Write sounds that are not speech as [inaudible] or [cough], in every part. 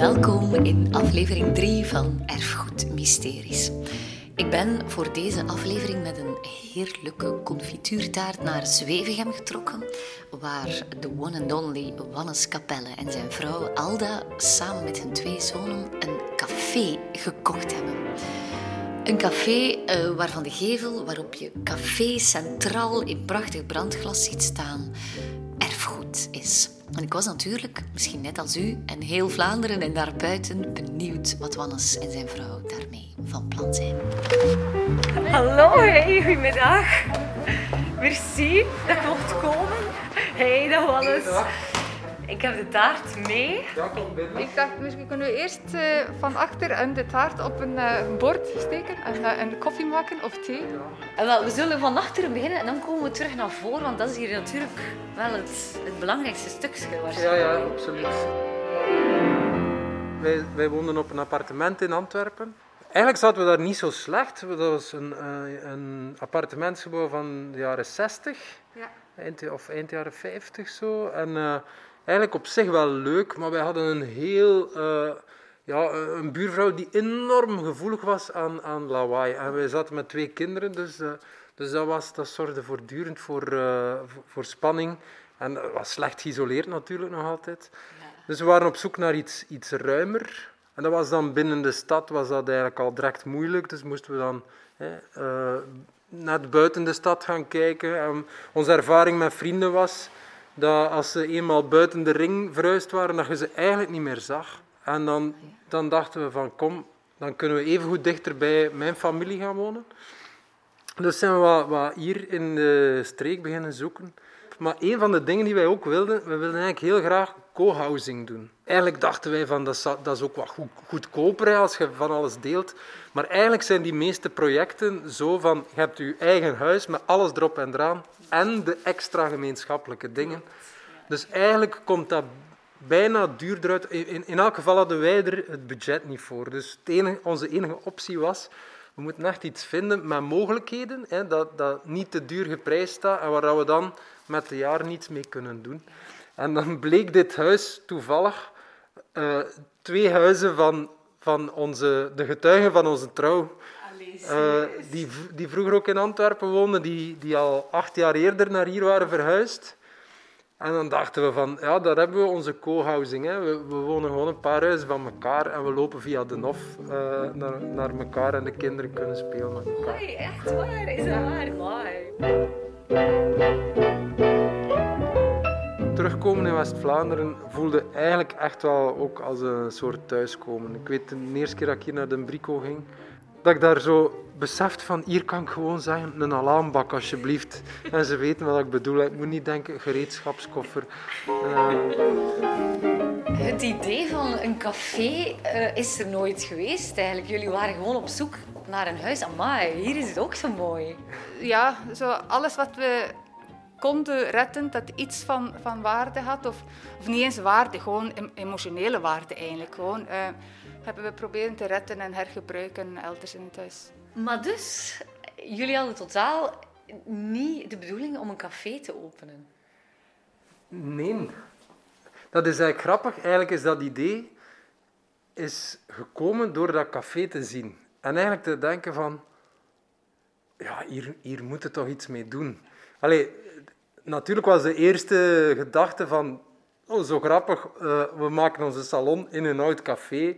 Welkom in aflevering 3 van Erfgoed Mysteries. Ik ben voor deze aflevering met een heerlijke confituurtaart naar Zwevegem getrokken, waar de one and only Wannes Capelle en zijn vrouw Alda samen met hun twee zonen een café gekocht hebben. Een café uh, waarvan de gevel waarop je café centraal in prachtig brandglas ziet staan erfgoed is. En ik was natuurlijk, misschien net als u en heel Vlaanderen en daarbuiten, benieuwd wat Wannes en zijn vrouw daarmee van plan zijn. Hallo, hey, goedemiddag. Merci dat je mocht komen. Hey, dat Wannes. Ik heb de taart mee. Ja, kom binnen. Ik dacht, misschien kunnen we eerst uh, van achter en de taart op een uh, bord steken en uh, een koffie maken of thee. En wel, we zullen van achteren beginnen en dan komen we terug naar voren, want dat is hier natuurlijk wel het, het belangrijkste stukje Ja, ja, absoluut. Wij, wij woonden op een appartement in Antwerpen. Eigenlijk zaten we daar niet zo slecht. Dat was een, een appartementsgebouw van de jaren 60. Ja. Eind, of eind jaren 50 zo. En eigenlijk op zich wel leuk, maar wij hadden een heel... Uh, ja, een buurvrouw die enorm gevoelig was aan, aan lawaai. En wij zaten met twee kinderen, dus, uh, dus dat, was, dat zorgde voortdurend voor, uh, voor spanning. En dat was slecht geïsoleerd natuurlijk nog altijd. Dus we waren op zoek naar iets, iets ruimer. En dat was dan binnen de stad was dat eigenlijk al direct moeilijk. Dus moesten we dan uh, net buiten de stad gaan kijken. En onze ervaring met vrienden was dat als ze eenmaal buiten de ring verhuisd waren, dat je ze eigenlijk niet meer zag. En dan, dan dachten we van kom, dan kunnen we even goed dichter bij mijn familie gaan wonen. Dus zijn we wat, wat hier in de streek beginnen zoeken. Maar een van de dingen die wij ook wilden, we wilden eigenlijk heel graag co-housing doen. Eigenlijk dachten wij van dat is, ook wat goed, goedkoper als je van alles deelt. Maar eigenlijk zijn die meeste projecten zo van je hebt je eigen huis met alles erop en eraan en de extra gemeenschappelijke dingen. Dus eigenlijk komt dat bijna duurder uit. In, in elk geval hadden wij er het budget niet voor. Dus onze enige optie was, we moeten echt iets vinden met mogelijkheden, hè, dat, dat niet te duur geprijsd staat en waar we dan met de jaren niets mee kunnen doen. En dan bleek dit huis toevallig uh, twee huizen van, van onze, de getuigen van onze trouw uh, die, die vroeger ook in Antwerpen woonden, die, die al acht jaar eerder naar hier waren verhuisd. En dan dachten we van, ja, daar hebben we onze co-housing. Hè. We, we, wonen gewoon een paar huizen van elkaar en we lopen via de Nof uh, naar, naar elkaar en de kinderen kunnen spelen met elkaar. Hoi, echt waar? Is dat waar? Mooi. Terugkomen in West-Vlaanderen voelde eigenlijk echt wel ook als een soort thuiskomen. Ik weet de eerste keer dat ik hier naar de Brico ging, dat ik daar zo beseft van hier kan ik gewoon zeggen een alarmbak alsjeblieft. En ze weten wat ik bedoel. Ik moet niet denken gereedschapskoffer. Uh... Het idee van een café uh, is er nooit geweest eigenlijk. Jullie waren gewoon op zoek naar een huis. Amai, hier is het ook zo mooi. Ja, zo alles wat we konden redden dat iets van, van waarde had. Of, of niet eens waarde, gewoon emotionele waarde eigenlijk. Gewoon, uh, hebben we proberen te redden en hergebruiken elders in het huis. Maar dus, jullie hadden totaal niet de bedoeling om een café te openen? Nee. Dat is eigenlijk grappig. Eigenlijk is dat idee is gekomen door dat café te zien. En eigenlijk te denken van... Ja, hier, hier moet je toch iets mee doen. Allee, natuurlijk was de eerste gedachte van... Oh, zo grappig. Uh, we maken onze salon in een oud café.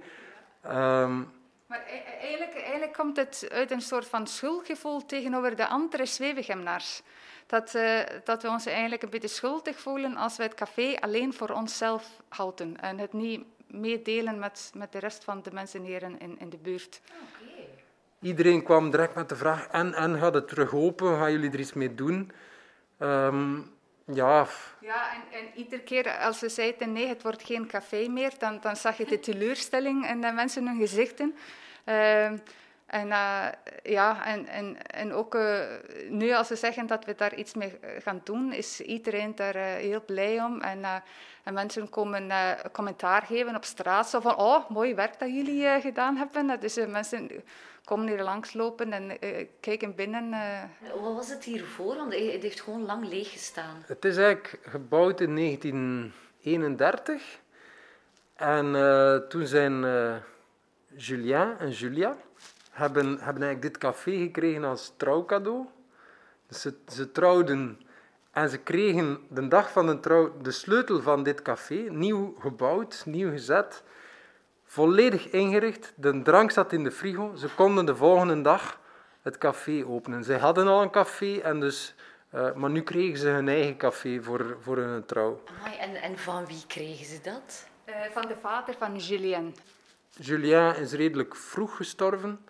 Um, maar e-, e-, eigenlijk, eigenlijk, komt het uit een soort van schuldgevoel tegenover de andere zwevegemnaars. Dat, uh, dat we ons eigenlijk een beetje schuldig voelen als we het café alleen voor onszelf houden en het niet meedelen met, met de rest van de mensen hier in, in de buurt. Okay. Iedereen kwam direct met de vraag: en, en gaat het terug open? Gaan jullie er iets mee doen? Um, ja. Ja, en, en iedere keer als ze zeiden nee, het wordt geen café meer, dan, dan zag je de [laughs] teleurstelling in de mensen hun gezichten. Uh, en, uh, ja, en, en, en ook uh, nu als ze zeggen dat we daar iets mee gaan doen, is iedereen daar uh, heel blij om. En, en mensen komen commentaar geven op straat, zo van, oh, mooi werk dat jullie gedaan hebben. Dus mensen komen hier langslopen en uh, kijken binnen. Uh. Wat was het hiervoor? Want het heeft gewoon lang leeg gestaan. Het is eigenlijk gebouwd in 1931. En uh, toen zijn uh, Julien en Julia hebben, hebben eigenlijk dit café gekregen als trouwcadeau. Dus ze, ze trouwden en ze kregen de dag van de trouw de sleutel van dit café, nieuw gebouwd, nieuw gezet, volledig ingericht. De drank zat in de frigo. Ze konden de volgende dag het café openen. Zij hadden al een café, en dus, uh, maar nu kregen ze hun eigen café voor, voor hun trouw. en, en van wie kregen ze dat? Uh, van de vader van Julien. Julien is redelijk vroeg gestorven.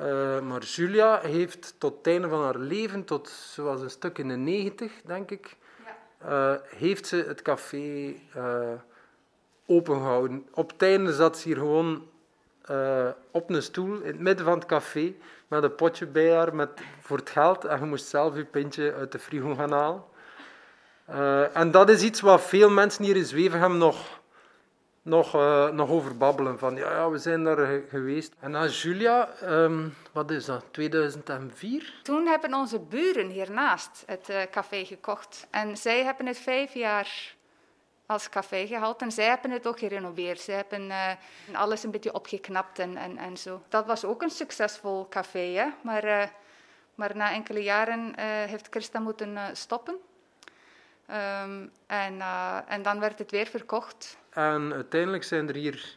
Uh, maar Julia heeft tot het einde van haar leven, tot zoals een stuk in de negentig, denk ik, ja. uh, heeft ze het café opengehouden. Op het einde zat ze hier gewoon op een stoel in het midden van het café met een potje bij haar met, voor het geld en je moest zelf je pintje uit de frigo gaan halen. en dat is iets wat veel mensen hier in Zwevegem nog nog, uh, nog over babbelen. Van ja, ja, we zijn daar geweest. En na Julia, um, wat is dat, 2004? Toen hebben onze buren hiernaast het café gekocht. En zij hebben het vijf jaar als café gehouden. En zij hebben het ook gerenoveerd. Zij hebben uh, alles een beetje opgeknapt en, en, en zo. Dat was ook een succesvol café? Maar, maar na enkele jaren heeft Christa moeten stoppen. Um, en, en dan werd het weer verkocht. En uiteindelijk zijn er hier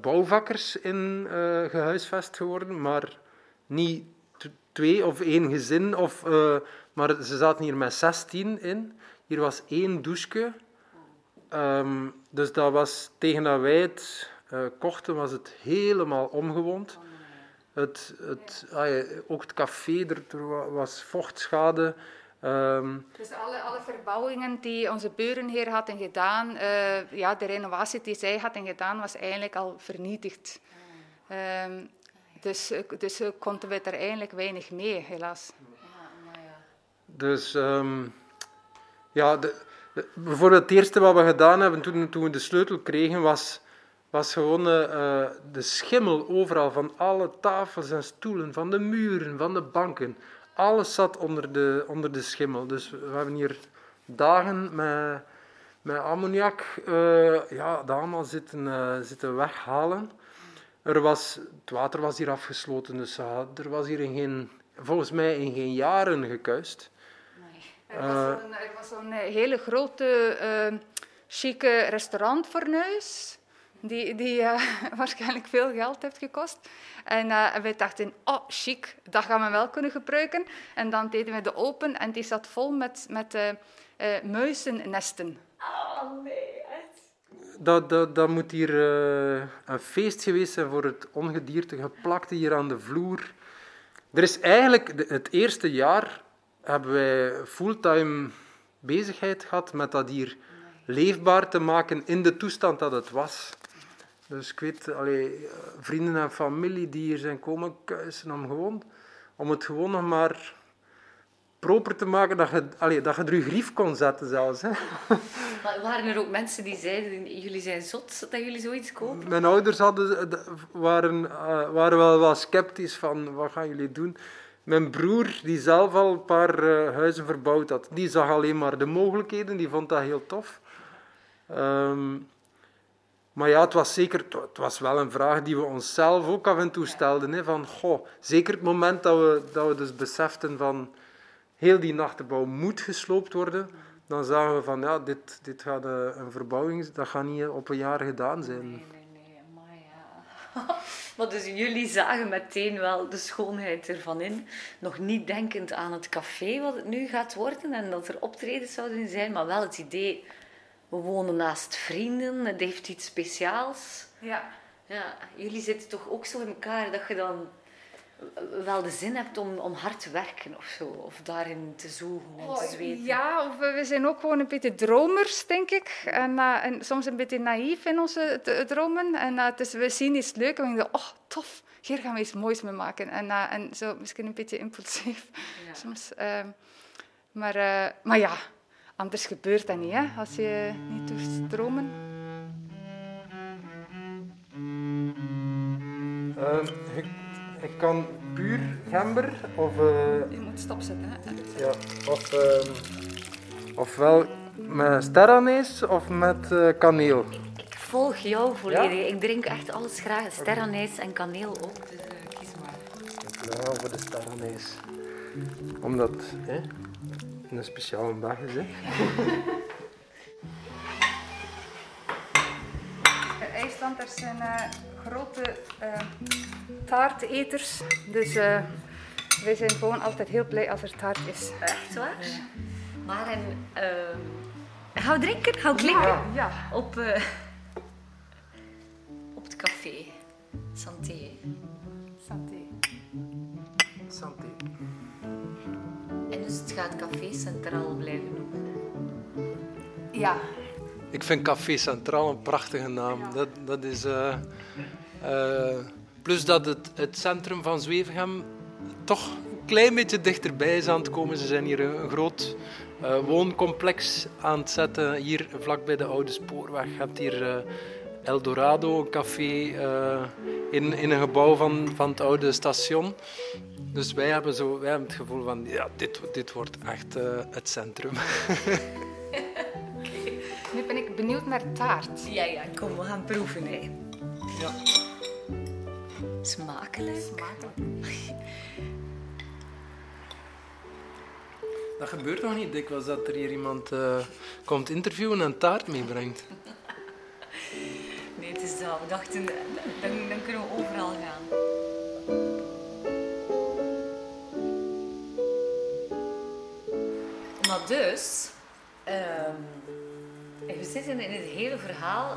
bouwvakkers in gehuisvest geworden, maar niet twee of één gezin, of, maar ze zaten hier met 16 in. Hier was één douche. Um, dus dat was, tegen dat wij het kochten, was het helemaal omgewoond. Het, het, ah ook het café, er, was vochtschade. Um, dus alle, alle verbouwingen die onze buren hier hadden gedaan, uh, ja, de renovatie die zij hadden gedaan, was eigenlijk al vernietigd. Um, dus, dus konden we er eigenlijk weinig mee, helaas. Dus um, ja, de, bijvoorbeeld het eerste wat we gedaan hebben toen, toen we de sleutel kregen, was, was gewoon uh, de schimmel overal van alle tafels en stoelen, van de muren, van de banken alles zat onder de, onder de schimmel. Dus we hebben hier dagen met, met ammoniak uh, ja, dat allemaal zitten, uh, zitten weghalen. Er was, het water was hier afgesloten, dus er was hier in geen, volgens mij in geen jaren gekuist. Nee. Er was zo'n hele grote, chique restaurantfornuis die, die uh, [laughs] waarschijnlijk veel geld heeft gekost. En uh, wij dachten, oh chic, dat gaan we wel kunnen gebruiken. En dan deden we de open en die zat vol met, met uh, muizennesten. Oh nee, dat, dat, dat moet hier een feest geweest zijn voor het ongedierte, geplakt hier aan de vloer. Er is eigenlijk, het eerste jaar hebben wij fulltime bezigheid gehad met dat hier leefbaar te maken in de toestand dat het was. Dus ik weet, allee, vrienden en familie die hier zijn komen kuisen om, gewoon, om het gewoon nog maar proper te maken dat je, allee, dat je er je grief kon zetten zelfs. Hè. [laughs] Maar waren er ook mensen die zeiden, jullie zijn zot dat jullie zoiets kopen? Mijn ouders hadden, waren, uh, waren wel wat sceptisch van, wat gaan jullie doen? Mijn broer, die zelf al een paar uh, huizen verbouwd had, die zag alleen maar de mogelijkheden, die vond dat heel tof. Um, maar ja, het was zeker, het was wel een vraag die we onszelf ook af en toe stelden. Hè, van, goh, zeker het moment dat we, dat we dus beseften van heel die nachtenbouw moet gesloopt worden, dan zagen we van ja, dit, dit gaat eh, een verbouwing, dat gaat niet op een jaar gedaan zijn. Nee, nee. [laughs] Maar dus jullie zagen meteen wel de schoonheid ervan in. Nog niet denkend aan het café wat het nu gaat worden en dat er optredens zouden zijn, maar wel het idee we wonen naast vrienden, het heeft iets speciaals. Ja. ja. Jullie zitten toch ook zo in elkaar dat je dan wel de zin hebt om, om hard te werken of zo, of daarin te zoeken en te oh, zweten. Ja, of we zijn ook gewoon een beetje dromers, denk ik. En, uh, en soms een beetje naïef in onze dromen. En uh, dus we zien iets leuk en we denken, oh, tof, hier gaan we iets moois mee maken. En, uh, en zo misschien een beetje impulsief ja. [laughs] soms. Ehm, maar, maar ja, Anders gebeurt dat niet, hè, als je niet durft dromen. Uh, ik, ik, kan puur gember of... Uh, je moet stopzetten, hè. Ja, of... Uh, ofwel met sterranees of met uh, kaneel. Ik volg jou volledig. Ik drink echt alles graag. Sterrenijs en kaneel ook. Dus uh, kies maar. Ik ga voor de sterrenijs. Omdat hè, een speciale dag is. Hè. [laughs] IJslanders zijn uh, grote uh, taarteters. Dus uh, wij zijn gewoon altijd heel blij als er taart is. Echt waar? Ja. Maar en, Gaan we drinken? We klinken? Ja. ja. Op, uh, op het café. Santé. Santé. Santé. En dus het gaat Café Centraal blijven noemen? Ja. Ik vind Café Centraal een prachtige naam. Dat, dat is... Uh, uh, plus dat het, het centrum van Zwevegem toch een klein beetje dichterbij is aan het komen. Ze zijn hier een, groot uh, wooncomplex aan het zetten, hier vlak bij de Oude Spoorweg. Je hebt hier Eldorado, een café uh, in, in een gebouw van, van het oude station. Dus wij hebben, zo, wij hebben het gevoel van, ja, dit, dit wordt echt het centrum. [laughs] Benieuwd naar taart. Ja, ja, kom, we gaan proeven. Hè. Ja. Smakelijk. Smakelijk. [laughs] Dat gebeurt nog niet dikwijls dat er hier iemand uh, komt interviewen en taart meebrengt. [laughs] Nee, het is dat. We dachten, dan, dan kunnen we overal gaan. Maar dus, um, we zitten in het hele verhaal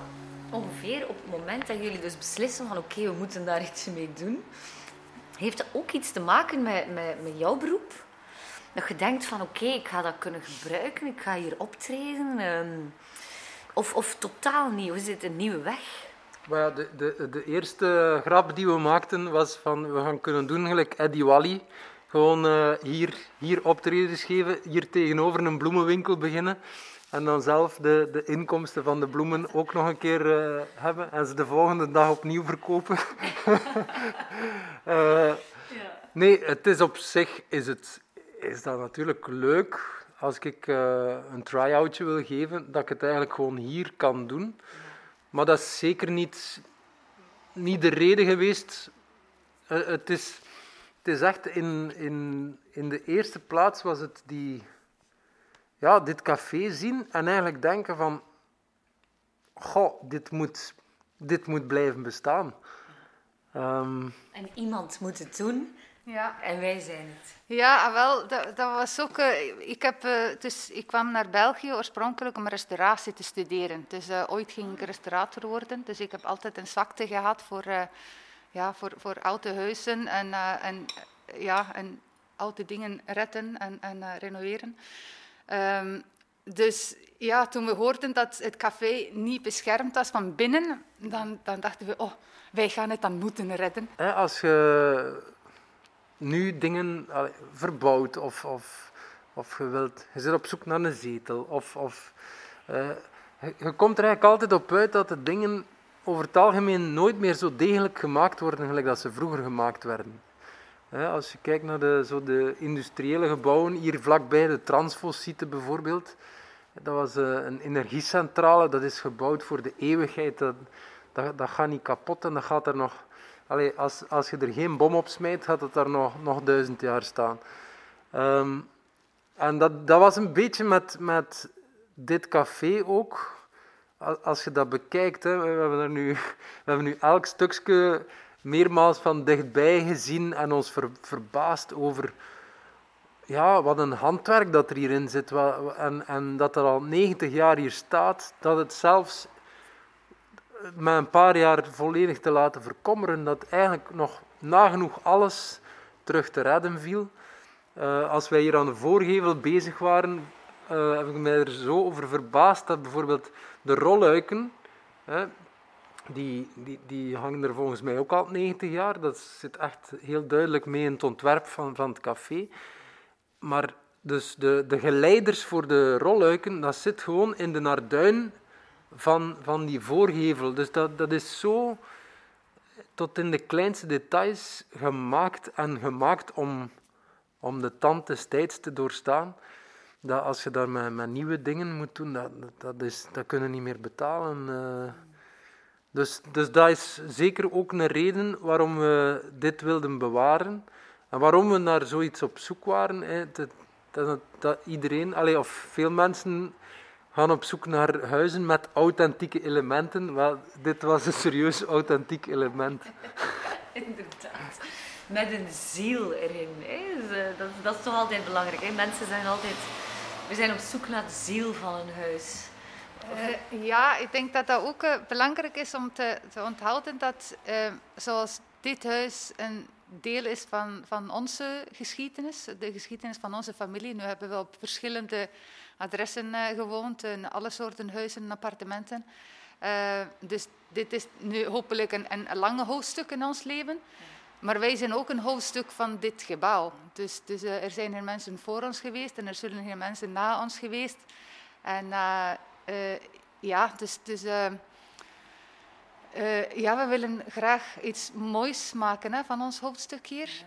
ongeveer op het moment dat jullie dus beslissen van oké, we moeten daar iets mee doen. Heeft dat ook iets te maken met, met, met jouw beroep? Dat je denkt van oké, ik ga dat kunnen gebruiken, ik ga hier optreden. Um, of, of totaal niet, is dit een nieuwe weg? Maar de, de, de eerste grap die we maakten was van we gaan kunnen doen gelijk Eddie Wally. Gewoon uh, hier, hier optredens geven, hier tegenover een bloemenwinkel beginnen. En dan zelf de, de inkomsten van de bloemen ook nog een keer uh, hebben. En ze de volgende dag opnieuw verkopen. uh, [laughs] ja. Nee, het is op zich is het, is dat natuurlijk leuk als ik uh, een try-outje wil geven, dat ik het eigenlijk gewoon hier kan doen. Maar dat is zeker niet, niet de reden geweest. Het, is, het is echt in, in, in de eerste plaats was het die, ja, dit café zien en eigenlijk denken van, goh, dit moet, dit moet blijven bestaan. Um, en iemand moet het doen. Ja. En wij zijn het. Ja, ah, wel, dat, dat was ook... Uh, ik, heb, uh, dus, ik kwam naar België oorspronkelijk om restauratie te studeren. Dus uh, ooit ging ik restaurator worden. Dus ik heb altijd een zwakte gehad voor, ja, voor, voor oude huizen en, en, ja, en oude dingen redden en, en renoveren. Um, dus ja, toen we hoorden dat het café niet beschermd was van binnen, dan, dan dachten we, oh, wij gaan het dan moeten redden. Als je nu dingen verbouwt of, of, of je, wilt, je zit op zoek naar een zetel. Of, of, je, je, komt er eigenlijk altijd op uit dat de dingen over het algemeen nooit meer zo degelijk gemaakt worden gelijk dat ze vroeger gemaakt werden. Als je kijkt naar de, zo de industriële gebouwen, hier vlakbij de Transfosite bijvoorbeeld, dat was uh, een energiecentrale, dat is gebouwd voor de eeuwigheid. Dat, dat, gaat niet kapot en dat gaat er nog Allee, als, als je er geen bom op smijt, gaat het daar nog, nog duizend jaar staan. Um, en dat, dat was een beetje met, met dit café ook. Als je dat bekijkt, hè, we, hebben er nu, [laughs] we hebben nu elk stukje meermaals van dichtbij gezien en ons ver, verbaasd over ja, wat een handwerk dat er hierin zit. En, en dat er al 90 jaar hier staat, dat het zelfs met een paar jaar volledig te laten verkommeren, dat eigenlijk nog nagenoeg alles terug te redden viel. Uh, als wij hier aan de voorgevel bezig waren, uh, heb ik mij er zo over verbaasd dat bijvoorbeeld de rolluiken, uh, die, die, die hangen er volgens mij ook al 90 jaar. Dat zit echt heel duidelijk mee in het ontwerp van, van het café. Maar dus de, de geleiders voor de rolluiken, dat zit gewoon in de Narduin van, van die voorgevel. Dus dat, dat is zo tot in de kleinste details gemaakt en gemaakt om, om de tand des tijds te doorstaan. Dat als je daar met, met nieuwe dingen moet doen, dat, dat, is, dat kunnen niet meer betalen. Uh, Dus, dus dat is zeker ook een reden waarom we dit wilden bewaren. En waarom we naar zoiets op zoek waren. Hè. Dat, dat, dat iedereen, allee, of veel mensen gaan op zoek naar huizen met authentieke elementen. Wel, dit was een serieus authentiek element. [laughs] Inderdaad. Met een ziel erin. Hè. Dus, eh, dat, dat is toch altijd belangrijk. Hè. Mensen zijn altijd... We zijn op zoek naar de ziel van een huis. Uh, ja, ik denk dat dat ook uh, belangrijk is om te, te onthouden dat, uh, zoals dit huis een deel is van, van onze geschiedenis, de geschiedenis van onze familie. Nu hebben we op verschillende adressen gewoond, in alle soorten huizen en appartementen. dus dit is nu hopelijk een, een lange hoofdstuk in ons leven. Maar wij zijn ook een hoofdstuk van dit gebouw. Dus, dus er zijn hier mensen voor ons geweest en er zullen hier mensen na ons geweest. En ja, dus, dus uh, uh, ja, we willen graag iets moois maken hè, van ons hoofdstuk hier.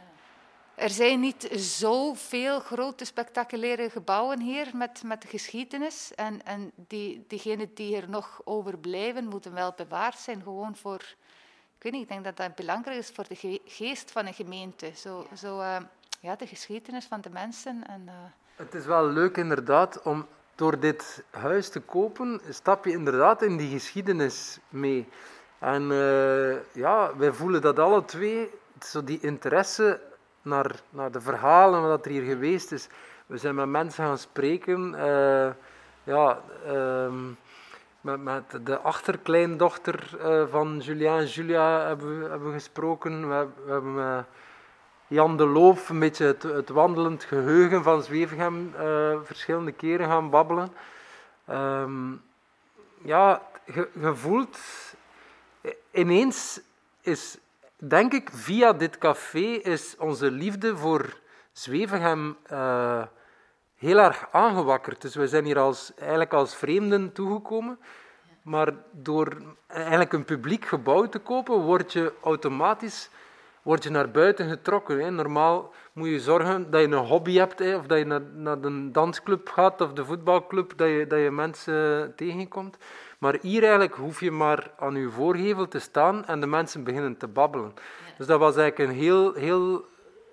Er zijn niet zoveel grote, spectaculaire gebouwen hier met, met geschiedenis. En, en die, diegenen die er nog overblijven, moeten wel bewaard zijn. Gewoon voor, ik weet niet, ik denk dat dat belangrijk is voor de geest van een gemeente. Zo, zo ja, de geschiedenis van de mensen. En, Het is wel leuk inderdaad om door dit huis te kopen, stap je inderdaad in die geschiedenis mee. En uh, ja, wij voelen dat alle twee, zo die interesse naar, naar de verhalen wat er hier geweest is. We zijn met mensen gaan spreken. Uh, ja, uh, met, met de achterkleindochter uh, van Julien en Julia hebben we, hebben gesproken. We, we hebben Jan de Loof, een beetje het, het wandelend geheugen van Zwevegem, uh, verschillende keren gaan babbelen. Um, ja, je, voelt ineens is, denk ik, via dit café is onze liefde voor Zwevegem uh, heel erg aangewakkerd. Dus we zijn hier als, eigenlijk als vreemden toegekomen. Maar door eigenlijk een publiek gebouw te kopen, word je automatisch word je naar buiten getrokken. Hè. Normaal moet je zorgen dat je een hobby hebt, hè, of dat je naar, naar de dansclub gaat of de voetbalclub, dat je, dat je mensen tegenkomt. Maar hier eigenlijk hoef je maar aan je voorgevel te staan en de mensen beginnen te babbelen. Dus dat was eigenlijk een heel, heel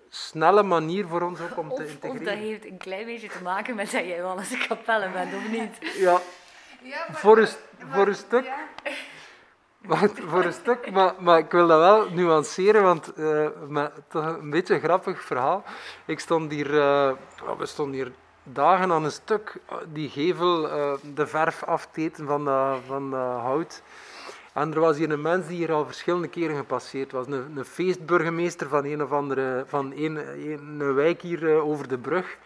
snelle manier voor ons ook om te integreren. Of dat heeft een klein beetje te maken met dat jij wel eens een kapelle bent, of niet? Ja, ja maar, voor, een, voor een stuk... Ja voor een stuk, maar, maar ik wil dat wel nuanceren, want uh, met, toch een beetje een grappig verhaal. Ik stond hier, uh, we stonden hier dagen aan een stuk, die gevel, uh, de verf afteten van, de, van hout. En er was hier een mens die hier al verschillende keren gepasseerd was. Een, een feestburgemeester van een of andere, van een, een, wijk hier over de brug.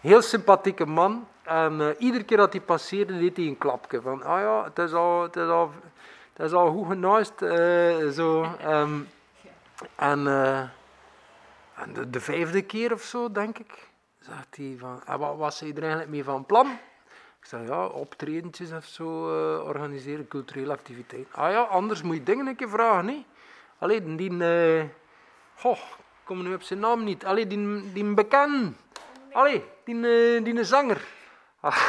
Heel sympathieke man. En iedere keer dat hij passeerde, deed hij een klapje. Van, ah ja, het is al, het is al dat is al goed genuist. Uh, zo. En, uh, en de, de, vijfde keer of zo, denk ik, zegt hij van, wat was hij er eigenlijk mee van plan? Ik zei, ja, optredentjes of zo uh, organiseren, culturele activiteiten. Ah ja, anders moet je dingen een keer vragen, nee. Alleen die, goh, ik kom nu op zijn naam niet. Allee, die, die bekend. Allee, die, die zanger. Ah,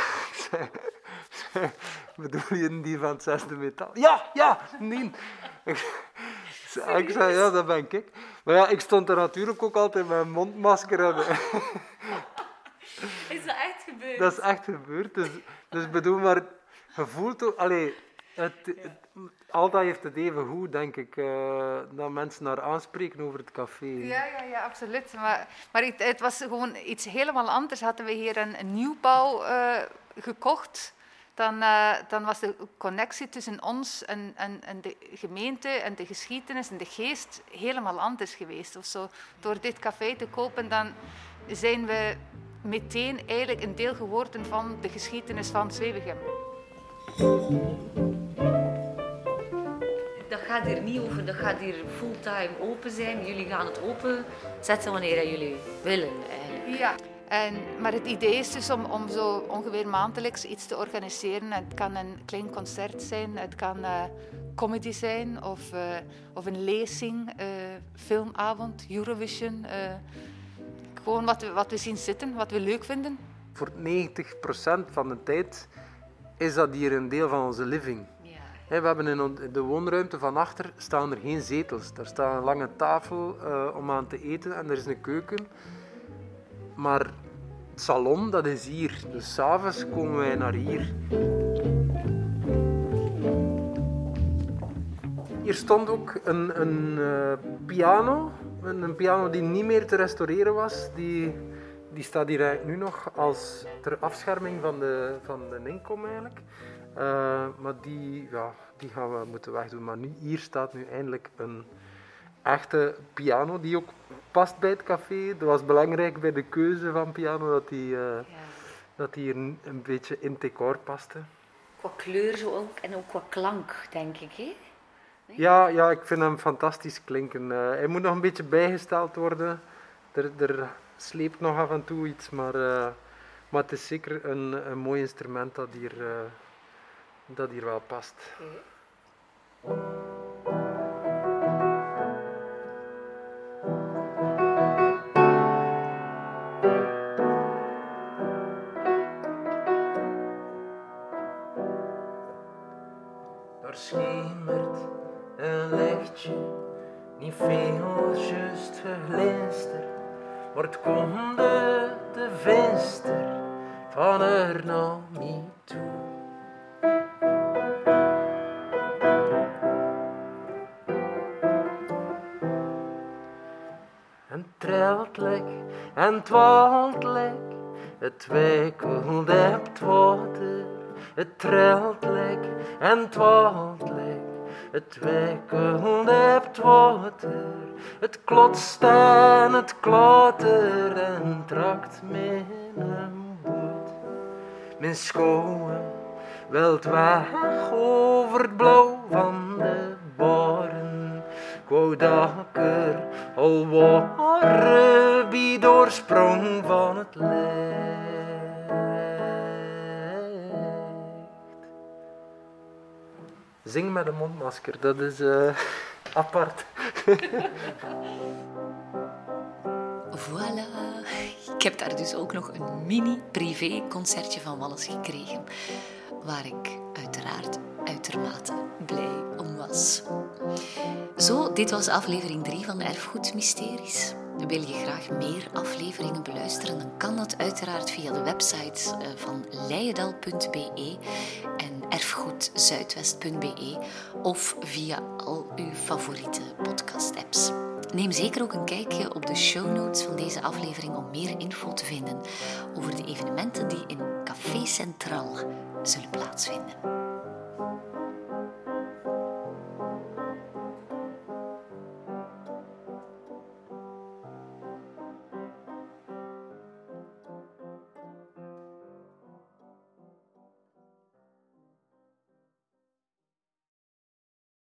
[laughs] Bedoel je die van het zesde metaal? Ja, ja, nee. ik zei, ja, dat ben ik. Maar ja, ik stond er natuurlijk ook altijd met een mondmasker. En... Is dat echt gebeurd? Dat is echt gebeurd. Dus, dus bedoel maar, gevoeld ook... Allee, het, heeft het even goed, denk ik, uh, dat mensen naar aanspreken over het café. Ja, ja, ja absoluut. Maar, maar het, het was gewoon iets helemaal anders. Hadden we hier een, een nieuwbouw uh, gekocht dan, uh, dan, was de connectie tussen ons en, en, en, de gemeente en de geschiedenis en de geest helemaal anders geweest. Of zo. Door dit café te kopen, dan zijn we meteen eigenlijk een deel geworden van de geschiedenis van Zwevegem. Dat gaat hier niet over, dat gaat hier fulltime open zijn. Jullie gaan het open zetten wanneer jullie willen eigenlijk. Ja. En, maar het idee is dus om, om zo ongeveer maandelijks iets te organiseren. Het kan een klein concert zijn, het kan uh, comedy zijn of, uh, of een lezing, uh, filmavond, Eurovision. gewoon wat we, wat we zien zitten, wat we leuk vinden. Voor 90% van de tijd is dat hier een deel van onze living. we hebben in de woonruimte van achter staan er geen zetels. Daar staat een lange tafel om aan te eten en er is een keuken. Maar het salon, dat is hier. Dus s'avonds komen wij naar hier. Hier stond ook een, een uh, piano. Een, piano die niet meer te restaureren was. Die, die staat hier nu nog als ter afscherming van de, van de inkom eigenlijk. Uh, maar die, ja, die gaan we moeten wegdoen. Maar nu, hier staat nu eindelijk een echte piano die ook past bij het café. Dat was belangrijk bij de keuze van piano dat die, uh, ja. dat die hier een beetje in decor paste. Qua kleur zo ook en ook qua klank, denk ik. Hè? Ja, ja, ik vind hem fantastisch klinken. Uh, hij moet nog een beetje bijgesteld worden. Er, er sleept nog af en toe iets, maar, uh, maar het is zeker een, een mooi instrument dat hier, dat hier wel past. Okay. Wordt konde de venster van er naar mij toe. En trelt lek en twalt lek, het wijkelt hebt water, het trelt lek en twalt lek. Het wikkelde het klotst en het klater en trakt mijn boot. Mijn schoen wilt weg over het blauw van de baren. Ik wou dat al doorsprong van het licht. Zing met een mondmasker, dat is uh, apart. [laughs] voilà. Ik heb daar dus ook nog een mini-privé concertje van Wallis gekregen, waar ik uiteraard uitermate blij om was. Zo, dit was aflevering 3 van Erfgoed Mysteries. Wil je graag meer afleveringen beluisteren, dan kan dat uiteraard via de website eh, van leijendal.be en erfgoedzuidwest.be of via al uw favoriete podcast-apps. Neem zeker ook een kijkje op de show notes van deze aflevering om meer info te vinden over de evenementen die in Café Centraal zullen plaatsvinden.